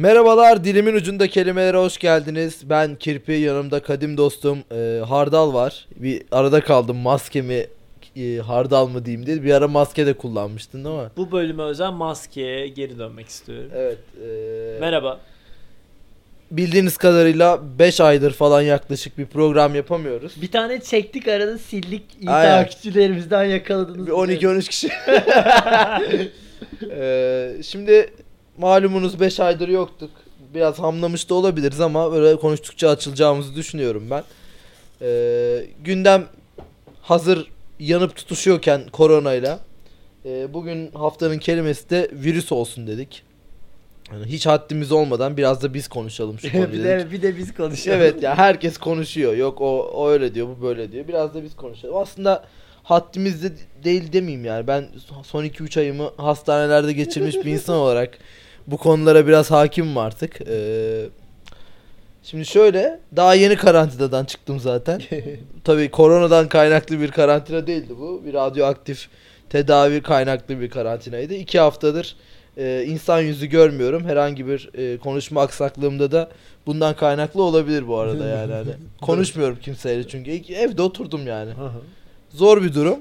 Merhabalar, dilimin ucunda kelimelere hoş geldiniz. Ben Kirpi, yanımda kadim dostum e, Hardal var. Bir arada kaldım maske mi, e, Hardal mı diyeyim diye. Bir ara maske de kullanmıştın değil mi? Bu bölüme özel maskeye geri dönmek istiyorum. Evet. e, Merhaba. bildiğiniz kadarıyla 5 aydır falan yaklaşık bir program yapamıyoruz. Bir tane çektik arada sildik. İyi Aynen. takipçilerimizden yakaladınız. Bir 12-13 kişi. E, şimdi malumunuz 5 aydır yoktuk. Biraz hamlamış da olabiliriz ama böyle konuştukça açılacağımızı düşünüyorum ben. E, gündem hazır yanıp tutuşuyorken koronayla e, bugün haftanın kelimesi de virüs olsun dedik. Yani hiç haddimiz olmadan biraz da biz konuşalım şu konuyu bir de bir de biz konuşalım. Evet ya herkes konuşuyor. Yok o, o öyle diyor, bu böyle diyor. Biraz da biz konuşalım. Aslında haddimiz de değil demeyeyim yani. Ben son 2-3 ayımı hastanelerde geçirmiş bir insan olarak bu konulara biraz hakimim artık. Ee, şimdi şöyle daha yeni karantinadan çıktım zaten. Tabii koronadan kaynaklı bir karantina değildi bu. Bir radyoaktif tedavi kaynaklı bir karantinaydı. İki haftadır e, insan yüzü görmüyorum. Herhangi bir e, konuşma aksaklığımda da bundan kaynaklı olabilir bu arada yani. Hani konuşmuyorum kimseyle çünkü evde oturdum yani. Zor bir durum.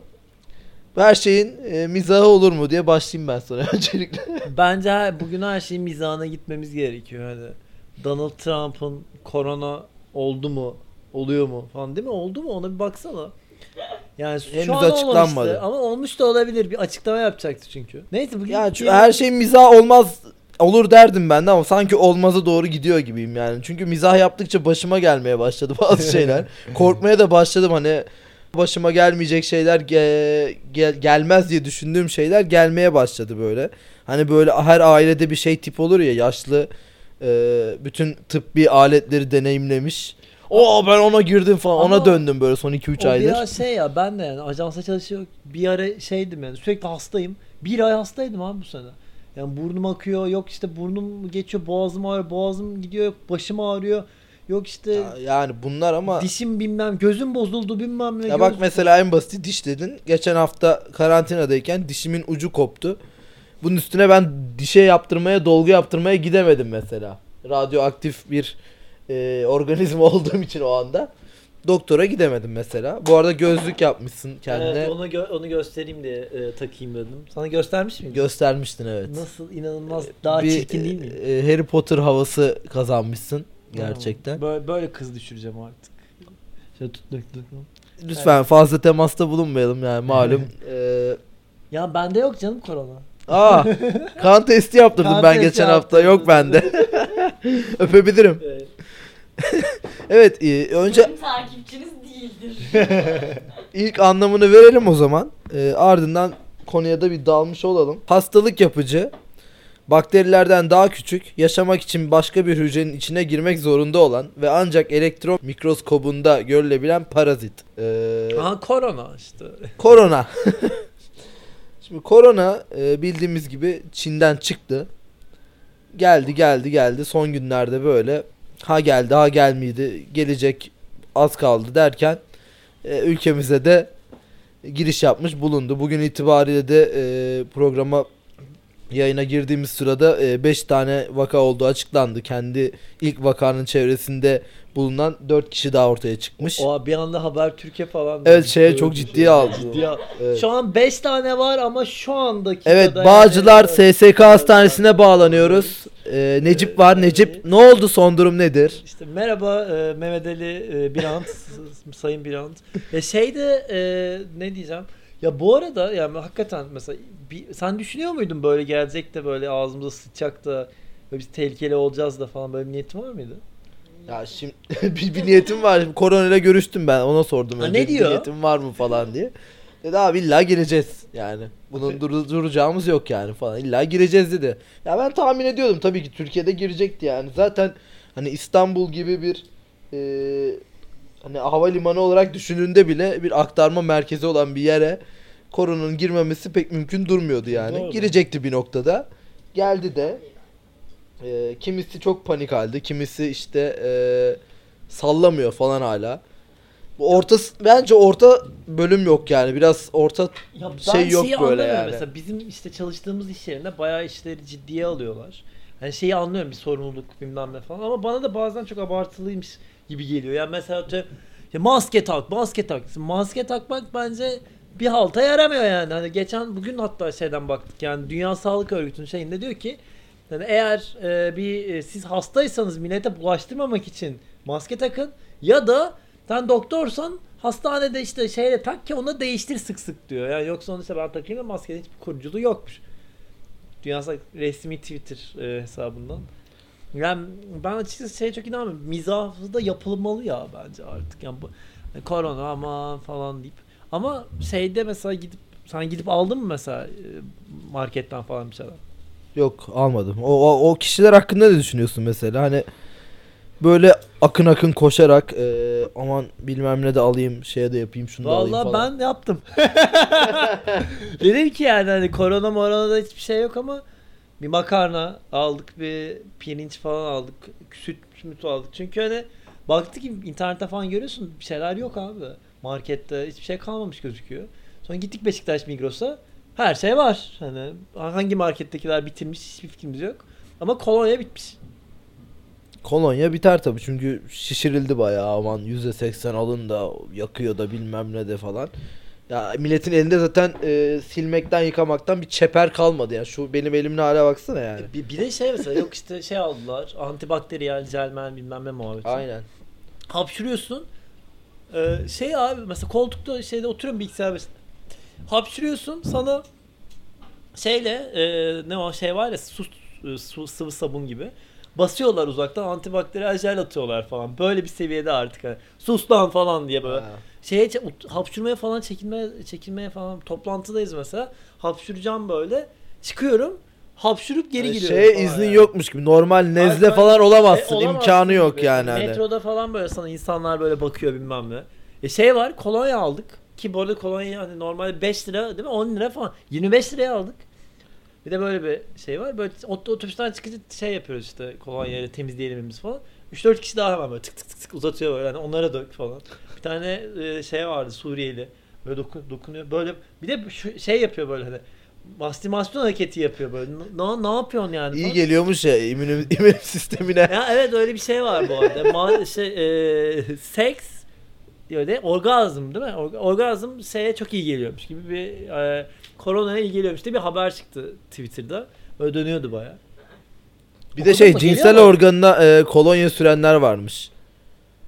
Her şeyin e, mizahı olur mu diye başlayayım ben sana öncelikle. Bence her- bugün her şeyin mizahına gitmemiz gerekiyor. Hani Donald Trump'ın korona oldu mu, oluyor mu falan değil mi? Oldu mu? Ona bir baksana. Yani şu Henüz an açıklanmadı. olmamıştı ama olmuş da olabilir. Bir açıklama yapacaktı çünkü. Neyse bugün Yani şu- her şey mizah olmaz olur derdim ben de ama sanki olmaza doğru gidiyor gibiyim yani. Çünkü mizah yaptıkça başıma gelmeye başladı bazı şeyler. Korkmaya da başladım hani başıma gelmeyecek şeyler ge- gel- gelmez diye düşündüğüm şeyler gelmeye başladı böyle. Hani böyle her ailede bir şey tip olur ya yaşlı e, bütün tıbbi aletleri deneyimlemiş. O ben ona girdim falan Ama ona döndüm böyle son 2-3 O aydır. biraz şey ya ben de yani ajansa çalışıyor bir ara şeydim yani sürekli hastayım. Bir ay hastaydım abi bu sene. Yani burnum akıyor yok işte burnum geçiyor boğazım ağrıyor boğazım gidiyor yok başım ağrıyor. Yok işte Ya- Yani bunlar ama dişim bilmem gözüm bozuldu bilmem ne. Ya bak göz- mesela en basit diş dedin. Geçen hafta karantinadayken dişimin ucu koptu. Bunun üstüne ben dişe yaptırmaya, dolgu yaptırmaya gidemedim mesela. Radyoaktif bir e, organizma olduğum için o anda. Doktora gidemedim mesela. Bu arada gözlük yapmışsın kendine. Evet, onu gö- onu göstereyim diye e, takayım dedim. Sana göstermiş miyim? Göstermiştin evet. Nasıl inanılmaz daha Bir, çirkin değil miyim? e, Harry Potter havası kazanmışsın gerçekten. Böyle, böyle kız düşüreceğim artık. Şöyle tut dök dök. Lütfen fazla temasta bulunmayalım yani malum. e, Ya bende yok canım korona. Aa, kan testi yaptırdım Kan ben testi geçen hafta. Yok bende. Öpebilirim. Evet. Evet, e, önce Benim takipçiniz değildir. ilk anlamını verelim o zaman. E, ardından konuya da bir dalmış olalım. Hastalık yapıcı, bakterilerden daha küçük, yaşamak için başka bir hücrenin içine girmek zorunda olan ve ancak elektron mikroskobunda görülebilen parazit. E, Aha korona işte. Korona. Şimdi korona e, bildiğimiz gibi Çin'den çıktı. Geldi geldi geldi son günlerde böyle ha geldi ha gelmeydi gelecek az kaldı derken e, ülkemize de giriş yapmış bulundu. Bugün itibariyle de e, programa yayına girdiğimiz sırada 5 tane vaka olduğu açıklandı. Kendi ilk vakanın çevresinde bulunan 4 kişi daha ortaya çıkmış. O bir anda haber Türkiye falan. Evet şeye çok ciddiye aldı. Ciddiye al- Evet. Şu an 5 tane var ama şu andaki Evet Bağcılar yani- SSK hastanesine bağlanıyoruz. Ee, Necip var. Necip ne oldu son durum nedir? İşte merhaba e, Mehmet Ali e, Birant, Sayın Birant. Ya şeyde e, ne diyeceğim? Ya bu arada yani hakikaten mesela bir, sen düşünüyor muydun böyle gelecek de böyle ağzımıza sıçacak da böyle biz tehlikeli olacağız da falan böyle bir niyetin var mıydı? Ya şimdi bir, bir niyetim var. Şimdi Koronayla görüştüm ben. Ona sordum Ha, önce. ne bir diyor? niyetim var mı falan diye. Dedi abi illa gireceğiz yani. Bunun dur- duracağımız yok yani falan. İlla gireceğiz dedi. Ya ben tahmin ediyordum tabii ki Türkiye'de girecekti yani. Zaten hani İstanbul gibi bir e, hani havalimanı olarak düşündüğünde bile bir aktarma merkezi olan bir yere koronanın girmemesi pek mümkün durmuyordu yani. Doğru. Girecekti bir noktada. Geldi de e, kimisi çok panik halde, kimisi işte e, sallamıyor falan hala. Bu orta bence orta bölüm yok yani. Biraz orta Ya Şey yok böyle yani. Mesela bizim işte çalıştığımız iş yerinde bayağı işleri ciddiye alıyorlar. Yani şeyi anlıyorum bir sorumluluk bilmem ne falan ama bana da bazen çok abartılıymış gibi geliyor. Yani mesela atıyorum, ya maske tak, maske tak. Maske takmak bence bir halta yaramıyor yani. Hani geçen bugün hatta şeyden baktık yani Dünya Sağlık Örgütü'nün şeyinde diyor ki yani eğer e, bir e, siz hastaysanız millete bulaştırmamak için maske takın ya da sen doktorsan hastanede işte şeyle tak ki onu değiştir sık sık diyor. Yani yoksa onu işte ben takayım da maskenin hiçbir koruyuculuğu yokmuş. Dünya Sağlık resmi Twitter e, hesabından. Yani ben açıkçası şeye çok inanmıyorum. Mizahı da yapılmalı ya bence artık. Yani bu yani korona aman falan deyip. Ama şeyde mesela gidip sen gidip aldın mı mesela e, marketten falan bir şeyler? Yok almadım. O, o, o kişiler hakkında ne düşünüyorsun mesela? Hani böyle akın akın koşarak e, aman bilmem ne de alayım şeye de yapayım şunu da alayım Vallahi falan. ben yaptım. Dedim ki yani hani korona morona da hiçbir şey yok ama bir makarna aldık bir pirinç falan aldık süt müt aldık. Çünkü hani baktık ki internette falan görüyorsun bir şeyler yok abi. Markette hiçbir şey kalmamış gözüküyor. Sonra gittik Beşiktaş Migros'a. Her şey var. Hani hangi markettekiler bitirmiş hiçbir fikrimiz yok. Ama kolonya bitmiş. Kolonya biter tabii. Çünkü şişirildi bayağı. Aman %80 alın da yakıyor da bilmem ne de falan. Ya milletin elinde zaten e, silmekten yıkamaktan bir çeper kalmadı yani şu benim elimin hale baksana yani. bir, bir de şey mesela yok işte şey aldılar antibakteriyel jelmen bilmem ne muhabbeti Aynen. hapşırıyorsun. Ee, şey abi mesela koltukta şeyde oturuyorum bilgisayar başında. Hapşırıyorsun sana şeyle e, ne o şey var ya su, e, su sıvı sabun gibi basıyorlar uzaktan antibakteriyel jel atıyorlar falan. Böyle bir seviyede artık hani sus lan falan diye böyle. Ha. Şeye hapşurmaya falan çekinmeye çekinmeye falan toplantıdayız mesela. Hapşuracağım böyle. Çıkıyorum. Hapşurup geri Yani giriyorum. Şey falan iznin yani. yokmuş gibi normal nezle Ay, falan olamazsın E, olamazsın imkanı yok gibi. yani hani. Metroda falan böyle sana insanlar böyle bakıyor bilmem ne. E şey var kolonya aldık. Ki bu arada kolonya hani normalde 5 lira değil mi 10 lira falan. 25 liraya aldık. Bir de böyle bir şey var. Böyle ot- otobüsten çıkınca şey yapıyoruz işte kolonyayla temizleyelim biz falan. 3-4 kişi daha hemen böyle tık tık tık tık uzatıyor böyle. Hani onlara dök falan. Bir tane e, şey vardı Suriyeli. Böyle dokun, dokunuyor. Böyle bir de şu, şey yapıyor böyle hani mastürbasyon hareketi yapıyor böyle. Ne, ne yapıyorsun yani? İyi falan. geliyormuş ya immün, immün sistemine. Ya evet öyle bir şey var bu arada. Ma- şey, e, seks diyor de orgazm değil mi? Orga- orgazm şeye çok iyi geliyormuş gibi bir e, koronaya iyi geliyormuş diye bir haber çıktı Twitter'da. Böyle dönüyordu baya. Bir de şey cinsel organına e, kolonya sürenler varmış.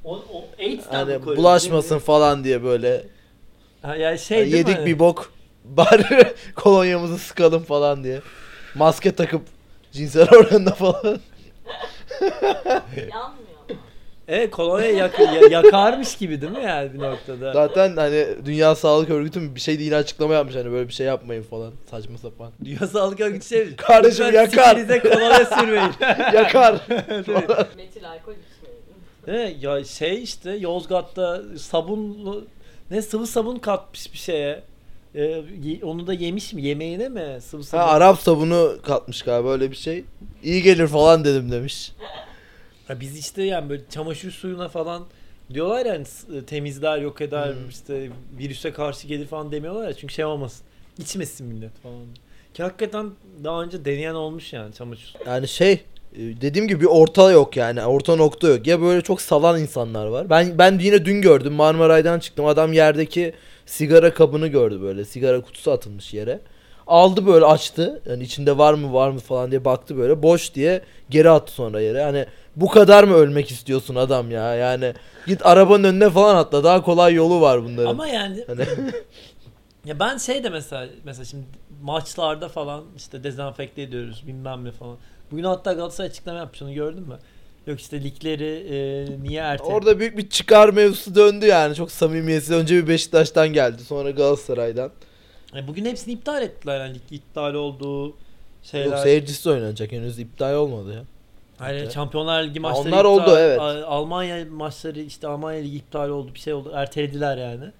O, o AIDS'ten Hani mi bulaşmasın falan diye böyle. Ha, yani şey Yani yedik mi? bir bok bari kolonyamızı sıkalım falan diye. Maske takıp cinsel organına falan. Ama. Evet kolonya yak- ya- yakarmış gibi değil mi yani bir noktada? Zaten hani Dünya Sağlık Örgütü bir şey değil açıklama yapmış hani böyle bir şey yapmayın falan saçma sapan. Dünya Sağlık Örgütü şey Kardeşim lütfen yakar. sikinize kolonya sürmeyin. Yakar. Metil alkol içmeyin. Mi? Ya şey işte Yozgat'ta sabunlu ne sıvı sabun katmış bir şeye. Ee, onu da yemiş mi? Yemeğine mi? Sıvı ha, sabun. Arap sabunu katmış galiba öyle bir şey. İyi gelir falan dedim demiş. Ha, biz işte yani böyle çamaşır suyuna falan diyorlar yani s- temizler yok eder Hmm. işte virüse karşı gelir falan demiyorlar ya çünkü şey olmasın. İçmesin millet falan. Ki hakikaten daha önce deneyen olmuş yani çamaşır. Yani şey e, dediğim gibi bir orta yok yani orta nokta yok. Ya böyle çok salan insanlar var. Ben ben yine dün gördüm Marmaray'dan çıktım. Adam yerdeki sigara kabını gördü böyle. Sigara kutusu atılmış yere. Aldı böyle açtı. Yani içinde var mı var mı falan diye baktı böyle. Boş diye geri attı sonra yere. Hani bu kadar mı ölmek istiyorsun adam ya? Yani git arabanın önüne falan atla. Daha kolay yolu var bunların. Ama yani Hani ya ben şey de mesela mesela şimdi maçlarda falan işte dezenfekte ediyoruz bilmem ne falan. Bugün hatta Galatasaray açıklama yapmış onu gördün mü? Yok işte ligleri e, niye erteledi? orada büyük bir çıkar mevzusu döndü yani. Çok samimiyetsiz. Önce bir Beşiktaş'tan geldi. Sonra Galatasaray'dan. E, bugün hepsini iptal ettiler yani iptal olduğu şeyler. Yok seyircisi oynanacak. Henüz iptal olmadı ya. Hayır, Evet. Şampiyonlar Ligi maçları onlar iptal, oldu, evet. Almanya maçları işte Almanya Ligi iptal oldu bir şey oldu ertelediler yani.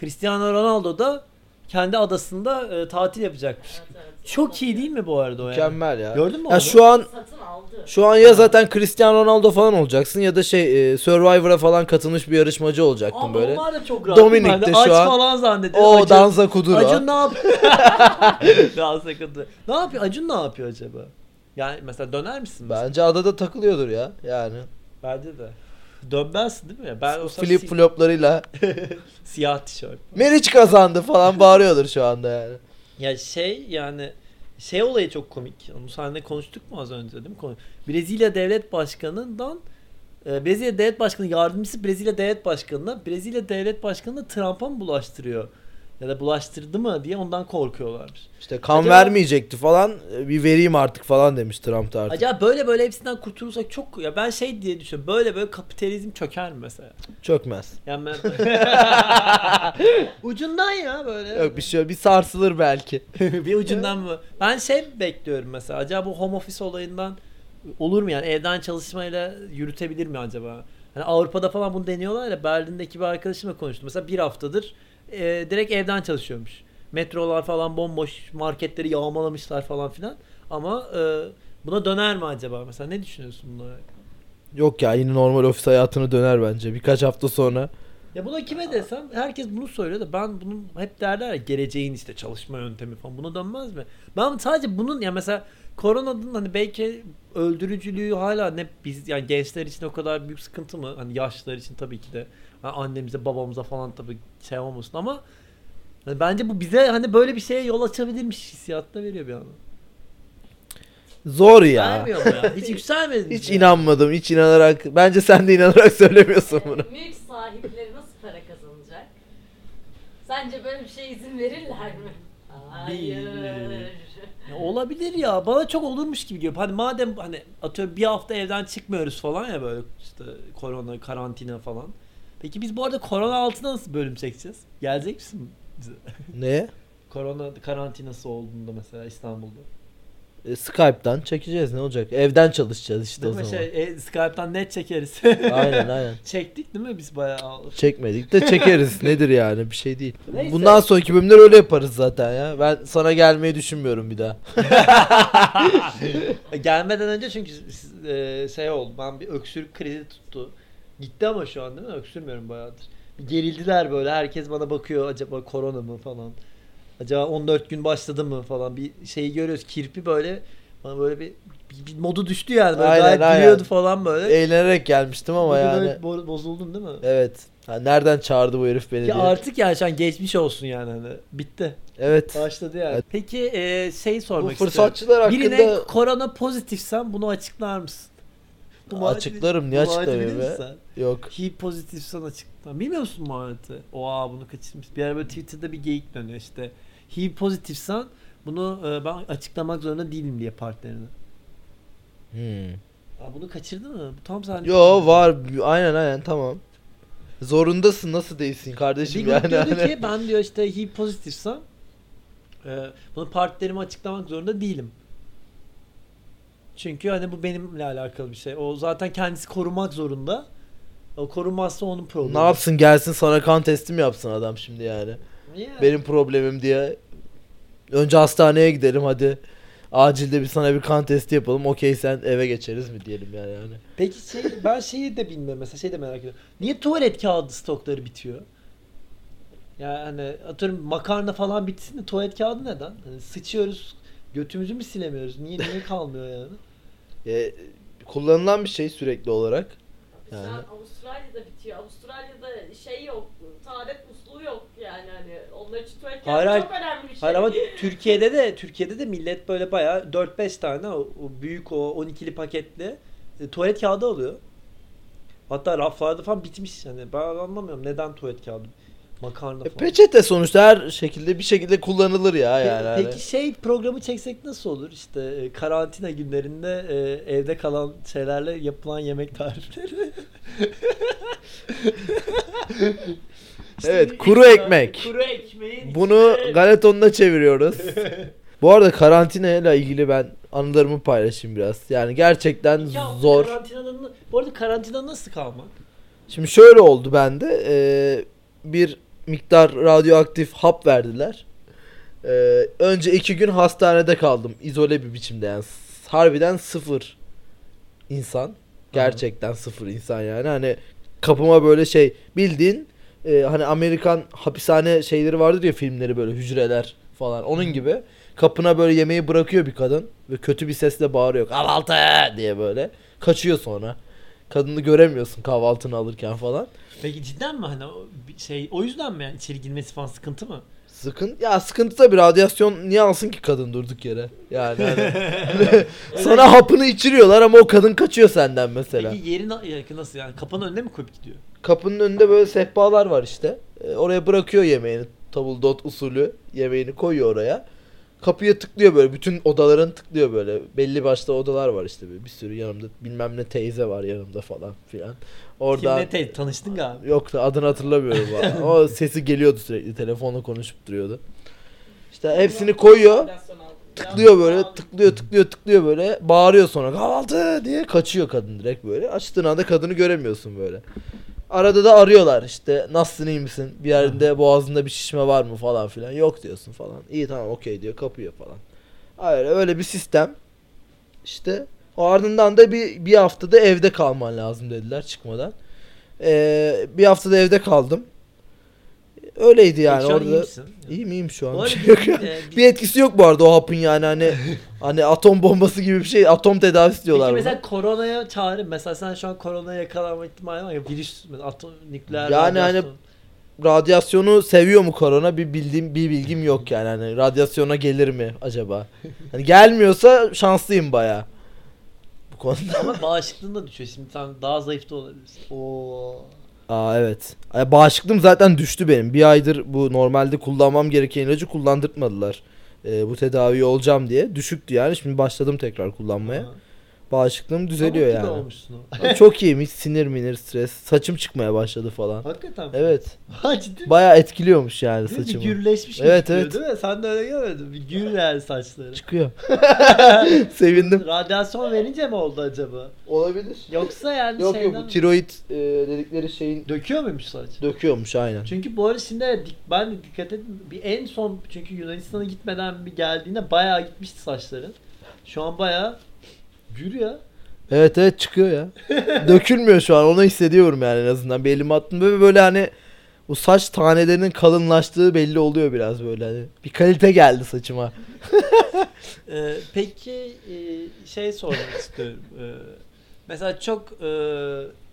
Cristiano Ronaldo da kendi adasında e, tatil yapacakmış. Evet, evet. Çok iyi değil mi bu arada o yani? Mükemmel ya. Gördün mü Ya onu? şu an şu an ya zaten Cristiano Ronaldo falan olacaksın ya da şey e, Survivor'a falan katılmış bir yarışmacı olacaktın Abi böyle. onlar da çok rahat. Dominik de aç şu an- falan zannediyor. O Acun, danza kuduro. Acun ne yapıyor? danza kuduro. Ne yapıyor? Acun ne yapıyor acaba? Yani mesela döner misin? mesela? Bence adada takılıyordur ya yani. Bence de. Dönmezsin değil mi? ya? Ben olsam Flip si- floplarıyla siyah tişört. Meriç kazandı falan bağırıyordur şu anda yani. Ya şey yani şey olayı çok komik. Onu seninle konuştuk mu az önce değil mi? Konu- Brezilya Devlet Başkanı'ndan e, Brezilya Devlet Başkanı yardımcısı Brezilya Devlet Başkanı'na Brezilya Devlet Başkanı Trump'a mı bulaştırıyor? Ya da bulaştırdı mı diye ondan korkuyorlarmış. İşte kan Acaba- vermeyecekti falan bir vereyim artık falan demiş Trump da artık. Acaba böyle böyle hepsinden kurtulursak çok ya ben şey diye düşünüyorum. Böyle böyle kapitalizm çöker mi mesela? Çökmez. Yani ben... ucundan ya böyle. Yok bir şey bir sarsılır belki. bir ucundan mı? Ben şey bekliyorum mesela. Acaba bu home office olayından olur mu yani? Evden çalışmayla yürütebilir mi acaba? Hani Avrupa'da falan bunu deniyorlar ya. Berlin'deki bir arkadaşımla konuştum. Mesela bir haftadır e, direkt evden çalışıyormuş. Metrolar falan bomboş. Marketleri yağmalamışlar falan filan. Ama e, buna döner mi acaba? Mesela ne düşünüyorsun buna? Yok ya yine normal ofis hayatına döner bence. Birkaç hafta sonra. Ya buna kime desem herkes bunu söylüyor da ben bunun hep derler ya geleceğin işte çalışma yöntemi falan buna dönmez mi? Ben sadece bunun ya mesela koronanın hani belki öldürücülüğü hala ne biz yani gençler için o kadar büyük sıkıntı mı? Hani yaşlılar için tabii ki de hani annemize babamıza falan tabii şey olmasın ama hani bence bu bize hani böyle bir şeye yol açabilirmiş hissiyat da veriyor bir anda. Zor ya. Vermiyor mu ya? Hiç yükselmedin. Hiç inanmadım. Hiç inanarak. Bence sen de inanarak söylemiyorsun bunu. Mülk sahipleri nasıl para kazanacak? Sence böyle bir şeye izin verirler mi? Hayır. Ya olabilir ya. Bana çok olurmuş gibi geliyor. Hani madem hani atıyorum bir hafta evden çıkmıyoruz falan ya böyle işte korona, karantina falan. Peki biz bu arada korona altına nasıl bölüm çekeceğiz? Gelecek misin bize? Ne? korona karantinası olduğunda mesela İstanbul'da. E, Skype'dan çekeceğiz ne olacak? Evden çalışacağız işte Değil o mi? zaman. Şey, e, Skype'tan net çekeriz. Aynen aynen. Çektik değil mi biz bayağı? Çekmedik de çekeriz. Nedir yani bir şey değil. Neyse. Bundan sonraki bölümler öyle yaparız zaten ya. Ben sana gelmeyi düşünmüyorum bir daha. Gelmeden önce çünkü e, şey oldu. Ben bir öksürük krizi tuttu. Gitti ama şu an değil mi? Öksürmüyorum bayağıdır. Gerildiler böyle. Herkes bana bakıyor. Acaba korona mı falan. Acaba 14 gün başladı mı falan. Bir şeyi görüyoruz. Kirpi böyle bana böyle bir, bir, bir modu düştü yani. Böyle Aynen, gayet aynen. gülüyordu falan böyle. Eğlenerek gelmiştim ama Bugün yani. böyle bo- bozuldun değil mi? Evet. Ha, nereden çağırdı bu herif beni Ya diye. artık yani şu an geçmiş olsun yani hani. Bitti. Evet. Başladı yani. Evet. Peki e, şey Bu sormak fırsatçılar istiyorum. hakkında Birine korona pozitifsen bunu açıklar mısın? Bu Açıklarım, niye açıklamıyorum be? sen? yok. HIV pozitifsen açıklar. Bilmiyor musun muhabbeti? Oha bunu kaçırmış. Bir ara böyle Twitter'da bir geyik dönüyor işte. HIV pozitifsen bunu e, ben açıklamak zorunda değilim diye partnerine. Hmm. Aa, bunu kaçırdı mı? Bu tam sen. Yo var. Aynen aynen tamam. Zorundasın nasıl değilsin Bir kardeşim grup yani. diyordu hani. ki ben diyor işte HIV pozitifsem e, bunu partnerime açıklamak zorunda değilim. Çünkü hani bu benimle alakalı bir şey. O zaten kendisi korumak zorunda. O korunmazsa onun problemi. Ne yapsın gelsin sana kan testi mi yapsın adam şimdi yani. Niye? Benim problemim diye. Önce hastaneye gidelim hadi. Acilde bir sana bir kan testi yapalım. Okey sen eve geçeriz mi diyelim yani. yani. Peki şey, ben şeyi de bilmiyorum mesela şey de merak ediyorum. Niye tuvalet kağıdı stokları bitiyor? Yani hani atıyorum makarna falan bitsin de tuvalet kağıdı neden? Hani sıçıyoruz götümüzü mü silemiyoruz? Niye niye kalmıyor yani? E, kullanılan bir şey sürekli olarak. Yani. an Avustralya'da bitiyor. Avustralya'da şey yok. Taharet musluğu yok yani hani onlar için tuvalet Hayır, hayır. çok önemli bir şey. Hayır ama Türkiye'de de Türkiye'de de millet böyle bayağı 4-5 tane o, o büyük o 12'li paketli e, tuvalet kağıdı alıyor. Hatta raflarda falan bitmiş yani. Ben anlamıyorum neden tuvalet kağıdı makarna E, falan. peçete sonuçta her şekilde bir şekilde kullanılır ya Pe- yani. hani. Peki şey programı çeksek nasıl olur? İşte e, karantina günlerinde e, evde kalan şeylerle yapılan yemek tarifleri. İşte Evet, kuru ekmek. Kuru ekmeğin Bunu içine- galetonla çeviriyoruz. Bu arada karantina ile ilgili ben anılarımı paylaşayım biraz. Yani gerçekten hafta zor. Karantinanın, bu arada karantina nasıl kalmak? Şimdi şöyle oldu bende. Ee, bir miktar radyoaktif hap verdiler. Ee, önce iki gün hastanede kaldım. izole bir biçimde yani. Harbiden sıfır insan. Gerçekten sıfır insan yani. Hani kapıma böyle şey bildiğin e, hani Amerikan hapishane şeyleri vardır ya filmleri böyle hücreler falan. Onun gibi kapına böyle yemeği bırakıyor bir kadın ve kötü bir sesle bağırıyor kahvaltı diye böyle. Kaçıyor sonra. Kadını göremiyorsun kahvaltını alırken falan. Peki cidden mi hani o şey o yüzden mi yani içeri girmesi falan sıkıntı mı? Sıkıntı ya sıkıntı tabii radyasyon niye alsın ki kadın durduk yere? Yani hani, sana hapını içiriyorlar ama o kadın kaçıyor senden mesela. Peki yeri na- ya nasıl yani kapının önüne mi koyup gidiyor? Kapının önünde böyle sehpalar var işte. E, oraya bırakıyor yemeğini. Tabuldot usulü yemeğini koyuyor oraya. Kapıya tıklıyor böyle. Bütün odaların tıklıyor böyle. Belli başta odalar var işte. böyle. Bir sürü yanımda bilmem ne teyze var yanımda falan filan. Oradan Kimle te- tanıştın galiba. Yok da adını hatırlamıyorum o sesi geliyordu sürekli. Telefonla konuşup duruyordu. İşte hepsini koyuyor. Tıklıyor böyle, tıklıyor, tıklıyor, tıklıyor böyle. Bağırıyor sonra kahvaltı diye kaçıyor kadın direkt böyle. Açtığın anda kadını göremiyorsun böyle. Arada da arıyorlar işte nasılsın iyi misin? Bir yerinde boğazında bir şişme var mı falan filan. Yok diyorsun falan. İyi tamam okey diyor kapıyor falan. Hayır öyle bir sistem. İşte o ardından da bir, bir haftada evde kalman lazım dediler çıkmadan. Ee, bir haftada evde kaldım. Öyleydi yani Peki şu an orada. iyi misin? İyiyim şu an. Bir şey yani. e, bir- etkisi yok bu arada o hapın yani hani hani atom bombası gibi bir şey atom tedavisi diyorlar Peki buna. mesela koronaya çağrı mesela sen şu an koronaya yakalanma ihtimali var ya virüs atom nükleer Yani hani radyasyon. Radyasyonu seviyor mu korona bir bildiğim bir bilgim yok yani hani radyasyona gelir mi acaba? Hani gelmiyorsa şanslıyım baya. Bu konuda. ama bağışıklığın da düşüyor şimdi sen daha zayıf da olabilirsin. Oo. Aa evet. Bağışıklığım zaten düştü benim. Bir aydır bu normalde kullanmam gereken ilacı kullandırtmadılar. Ee, bu tedavi olacağım diye. Düşüktü yani. Şimdi başladım tekrar kullanmaya. Ha. Bağışıklığım düzeliyor Pamuk gibi yani. olmuşsun o. Çok iyiyim. Hiç sinir minir stres. Saçım çıkmaya başladı falan. Hakikaten mi? Evet. Ha ciddi mi? Baya etkiliyormuş yani Değil mi? Bir saçımı. gürleşmiş gibi Evet, evet. değil mi? Sen de öyle görmedin. Bir gür yani saçları. Çıkıyor. Sevindim. Radyasyon verince mi oldu acaba? Olabilir. Yoksa yani Yok şeyden yok bu tiroid e, dedikleri şeyin döküyor muymuş saç? döküyormuş aynen. Çünkü bu arada şimdi dik- ben de dikkat ettim. Bir en son çünkü Yunanistan'a gitmeden bir geldiğinde bayağı gitmişti saçların. Şu an bayağı gür ya. Evet evet çıkıyor ya. Dökülmüyor şu an onu hissediyorum yani en azından. Bir elime attım böyle böyle hani bu saç tanelerinin kalınlaştığı belli oluyor biraz böyle hani. Bir kalite geldi saçıma. Ee, peki e, şey sormak istiyorum. Ee, mesela çok e,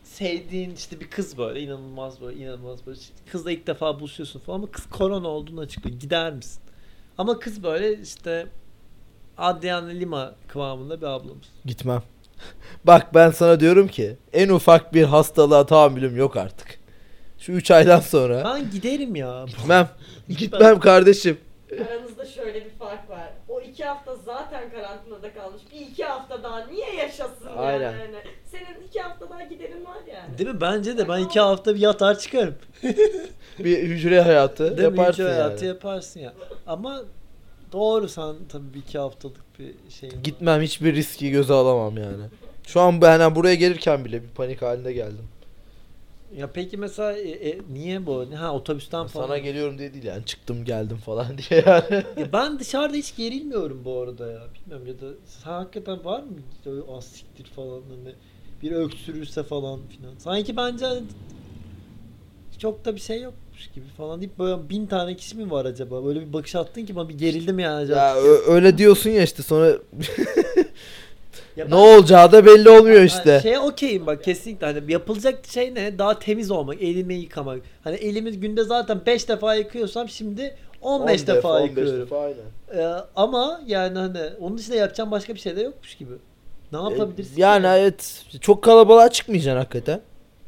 sevdiğin işte bir kız böyle inanılmaz böyle inanılmaz böyle kızla ilk defa buluşuyorsun falan ama kız korona olduğunu açıklıyor. Gider misin? Ama kız böyle işte Adriana Lima kıvamında bir ablamız. Gitmem. Bak ben sana diyorum ki en ufak bir hastalığa tahammülüm yok artık. Şu 3 aydan sonra Ben giderim ya. gitmem. Gitmem kardeşim. Aranızda şöyle bir fark var. O iki hafta zaten karantinada kalmış. Bir iki hafta daha niye yaşasın Aynen. yani? Senin iki hafta daha giderin var yani. Değil mi? Bence de ben iki hafta bir yatar çıkarım. Bir hücre hayatı Değil mi? yaparsın Hiç yani. hayatı yaparsın ya. Ama doğru sen tabii bir iki haftalık bir şey. Gitmem hiçbir riski göze alamam yani. Şu an ben hani buraya gelirken bile bir panik halinde geldim. Ya peki mesela e, e, niye bu? Ha otobüsten falan. Sana geliyorum diye değil yani çıktım geldim falan diye yani. Ya ben dışarıda hiç gerilmiyorum bu arada ya. Bilmiyorum ya da sen hakikaten var mı az siktir falan hani bir öksürürse falan filan. Sanki bence hani çok da bir şey yokmuş gibi falan deyip böyle bin tane kişi mi var acaba? Böyle bir bakış attın ki bana bir gerildim yani acaba. ya ö- öyle diyorsun ya işte sonra Ya ne ben- olacağı da belli olmuyor işte. Şeye okeyim bak kesinlikle hani yapılacak şey ne? Daha temiz olmak, elimi yıkamak. Hani elimi günde zaten 5 defa yıkıyorsam şimdi 15 10 defa, 15 yıkıyorum. defa, aynen. Ee, ama yani hani onun dışında yapacağım başka bir şey de yokmuş gibi. Ne yapabilirsin? E, Yani ki? evet çok kalabalığa çıkmayacaksın hakikaten.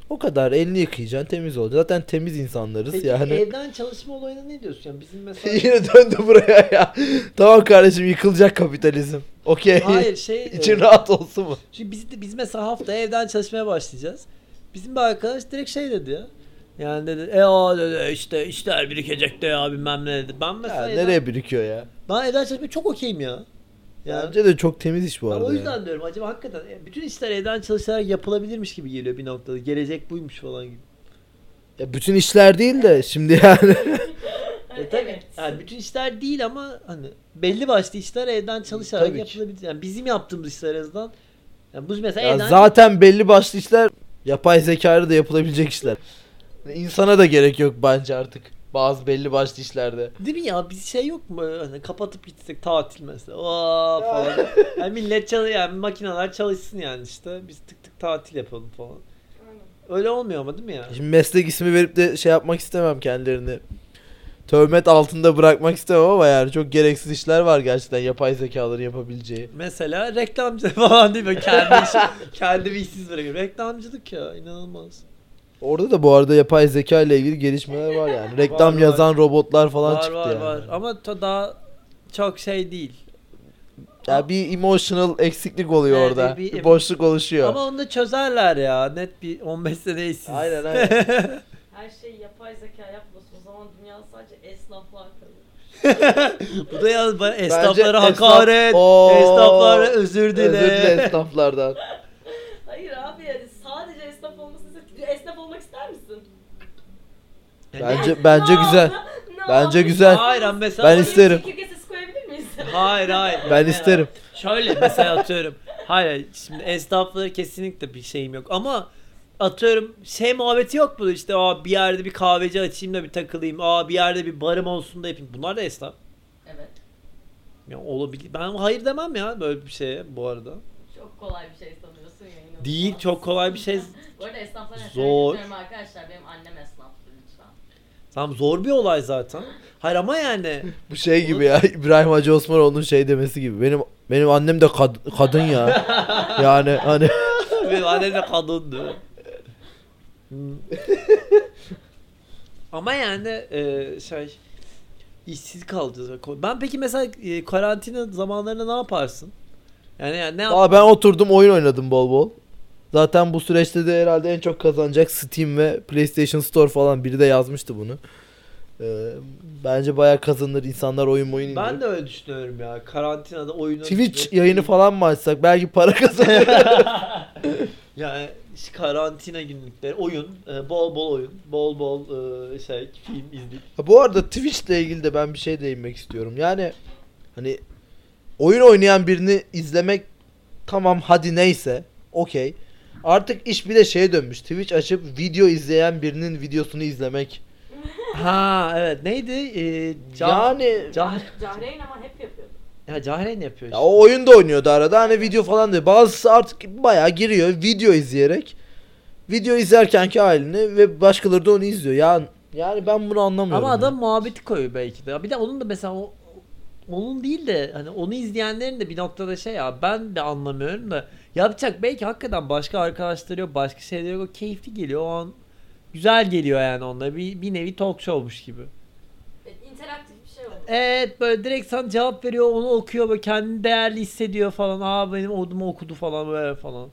O kadar elini yıkayacaksın temiz olacaksın. Zaten temiz insanlarız Peki yani. evden çalışma olayına ne diyorsun? Yani bizim mesela Yine döndü buraya ya. tamam kardeşim yıkılacak kapitalizm. Okey. Hayır şey İçin e, rahat olsun mu? Çünkü biz, de- biz mesela haftaya evden çalışmaya başlayacağız. Bizim bir arkadaş direkt şey dedi ya. Yani dedi e o dedi işte işler birikecek de ya bilmem ne dedi. Ben Ya, mesela evden, nereye birikiyor ya? ben evden çalışmaya çok okeyim ya. Yani Bence de çok temiz iş bu arada. o yüzden ya. diyorum acaba hakikaten bütün işler evden çalışarak yapılabilirmiş gibi geliyor bir noktada. Gelecek buymuş falan gibi. Ya bütün işler değil de şimdi yani. E tabii. Evet. Yani bütün işler değil ama hani belli başlı işler evden çalışarak Tabii yapılabilir. Yani bizim yaptığımız işler en azından. Yani bu mesela ya evden zaten belli başlı işler yapay zekayla da yapılabilecek işler. İnsana da gerek yok bence artık. Bazı belli başlı işlerde. Değil mi ya bir şey yok mu hani kapatıp gitsek tatil mesela Aa, falan. yani millet çalış yani makineler çalışsın yani işte biz tık tık tatil yapalım falan. Öyle olmuyor ama değil mi ya? Şimdi meslek ismi verip de şey yapmak istemem kendilerini. Tövmet altında bırakmak istemem ama yani çok gereksiz işler var gerçekten yapay zekaların yapabileceği. Mesela reklamcı falan değil mi? Kendi işi, kendi bir işsiz bırakıyor. Reklamcılık ya inanılmaz. Orada da bu arada yapay zeka ile ilgili gelişmeler var yani. Reklam var. yazan robotlar falan var çıktı var yani. var ama ta daha çok şey değil. Ya bir emotional eksiklik oluyor Evet, orada. bir- Bir, boşluk oluşuyor. Ama onu çözerler ya. Net bir 15 sene işsiz. Aynen aynen. Her şey yapay zeka yapmasın. O zaman dünya sadece esnaflar kalır. Bu da ya bana Bence esnaflara esnaf- hakaret. Oo. Esnaflara özür dile. Özür dile esnaflardan. Hayır abi yani sadece esnaf olmasın. Esnaf olmak ister misin? Yani- Bence bence güzel. Bence güzel. Hayır ama mesela Ben isterim. Çekirge sesi koyabilir miyiz? Hayır hayır. Ben Yani isterim. Şöyle mesela atıyorum. Hayır şimdi esnaflara kesinlikle bir şeyim yok ama atıyorum şey muhabbeti yok mu işte aa bir yerde bir kahveci açayım da bir takılayım. Aa bir yerde bir barım olsun da yapayım. Bunlar da esnaf. Evet. Ya olabilir. Ben hayır demem ya böyle bir şeye bu arada. Çok kolay bir şey sanıyorsun ya. inanılmaz. Değil çok kolay bir şey. Bu arada esnaflara Zor. Zor. arkadaşlar. Benim annem lütfen. Tamam zor bir olay zaten. Hayır ama yani Bu şey gibi ya İbrahim Hacı Osmanoğlu'nun şey demesi gibi. Benim benim annem de kad- kadın ya. yani hani benim annem de kadındı. Hmm. ama yani e, şey işsiz kalacağız. Ben peki mesela e, karantina zamanlarında ne yaparsın? Yani, yani ne yap- Aa, ben oturdum oyun oynadım bol bol. Zaten bu süreçte de herhalde en çok kazanacak Steam ve PlayStation Store falan biri de yazmıştı bunu. Ee, bence bayağı kazanır insanlar oyun oyun Ben de öyle düşünüyorum ya. Karantinada oyunu Twitch yayını falan mı açsak belki para kazanır. Yani işte karantina günlükleri, oyun, e, bol bol oyun, bol bol e, şey, film. Ha, bu arada Twitch ile ilgili de ben bir şey değinmek istiyorum. Yani hani oyun oynayan birini izlemek tamam hadi neyse okey. Artık iş bir de şeye dönmüş. Twitch açıp video izleyen birinin videosunu izlemek. Ha evet neydi? E, Cah- Yani Cah Cahreyn ama hep yapıyordu. ya Cahreyn yapıyor ya işte. o oyunda oynuyordu arada hani video falan değil. Bazısı artık bayağı giriyor video izleyerek. Video izlerkenki halini ve başkaları da onu izliyor. Ya yani ben bunu anlamıyorum. Ama ya. adam muhabbeti koyuyor belki de. Bir de onun da mesela o, onun değil de hani onu izleyenlerin de bir noktada şey ya ben de anlamıyorum da yapacak belki hakikaten başka arkadaşları yok başka şeyler yok o keyifli geliyor o an güzel geliyor yani onlara bir, bir nevi talk show'muş gibi. Evet, interaktif bir şey oldu. Evet böyle direkt sana cevap veriyor onu okuyor böyle kendini değerli hissediyor falan aa benim odumu okudu falan böyle falan.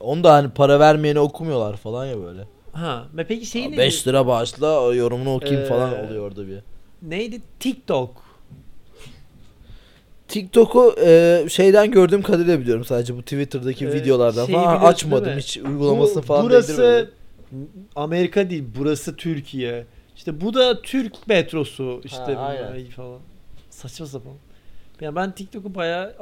Onu da hani para vermeyeni okumuyorlar falan ya böyle. Ha ve peki şey neydi? 5 lira bağışla yorumunu okuyayım Ee, falan oluyor orada bir. Neydi? TikTok. TikTok'u e, şeyden gördüğüm kadarıyla biliyorum sadece bu Twitter'daki Ee, videolardan şeyi falan biliyorsun açmadım mi? hiç uygulamasını Bu- falan Burası. Amerika değil, burası Türkiye. İşte bu da Türk metrosu işte Ha, aynen. ay falan. Saçma sapan. Ya ben TikTok'u bayağı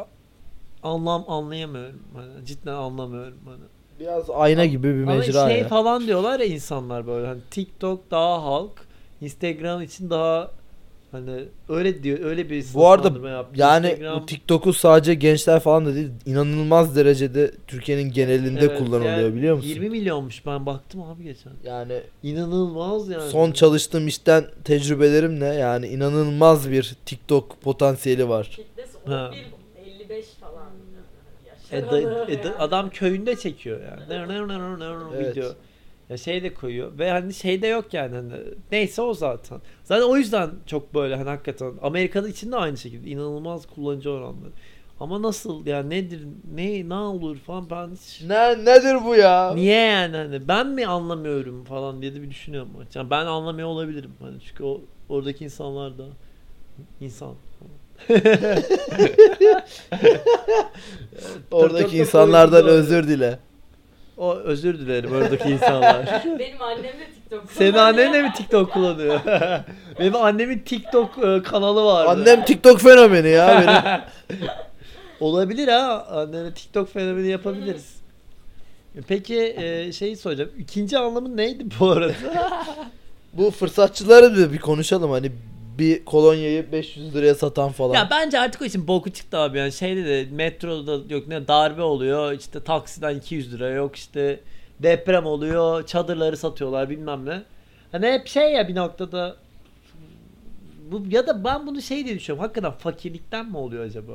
anlam anlayamıyorum. Hani cidden anlamıyorum hani. Biraz ayna gibi bir Ama mecra şey ya. falan diyorlar ya insanlar böyle hani TikTok daha halk, Instagram için daha hani öyle diyor öyle bir Bu arada yaptı. yani Instagram- bu TikTok'u sadece gençler falan da değil inanılmaz derecede Türkiye'nin genelinde Evet, kullanılıyor yani biliyor musun? 20 milyonmuş ben baktım abi geçen. Yani İnanılmaz yani. son çalıştığım işten tecrübelerimle yani inanılmaz bir TikTok potansiyeli var. Kitlesi Ha. 11, 55 falan. E, da- e, da- adam köyünde çekiyor yani. Evet. Video. Ya şey de koyuyor ve hani şey de yok yani hani neyse o zaten. Zaten o yüzden çok böyle hani hakikaten Amerika'da için de aynı şekilde inanılmaz kullanıcı oranları. Ama nasıl yani nedir ne ne olur falan ben hiç Ne nedir bu ya? niye yani hani ben mi anlamıyorum falan diye de bir düşünüyorum. Yani ben anlamıyor olabilirim hani çünkü o oradaki insanlar da insan. Oradaki insanlardan özür dile. O özür dilerim oradaki insanlar. Benim annem de TikTok Senin kullanıyor. annen de mi TikTok kullanıyor? Benim annemin TikTok e, kanalı vardı. Annem TikTok fenomeni ya benim. Olabilir ha. Annene TikTok fenomeni yapabiliriz. Peki e, şeyi soracağım. İkinci anlamı neydi bu arada? Bu fırsatçıları da bir konuşalım hani bir kolonyayı 500 liraya satan falan. ya bence artık o için boku çıktı abi yani şeyde de metroda yok ne darbe oluyor işte taksiden 200 lira yok işte deprem oluyor çadırları satıyorlar bilmem ne. Hani hep şey ya bir noktada bu ya da ben bunu şey diye düşünüyorum hakikaten fakirlikten mi oluyor acaba?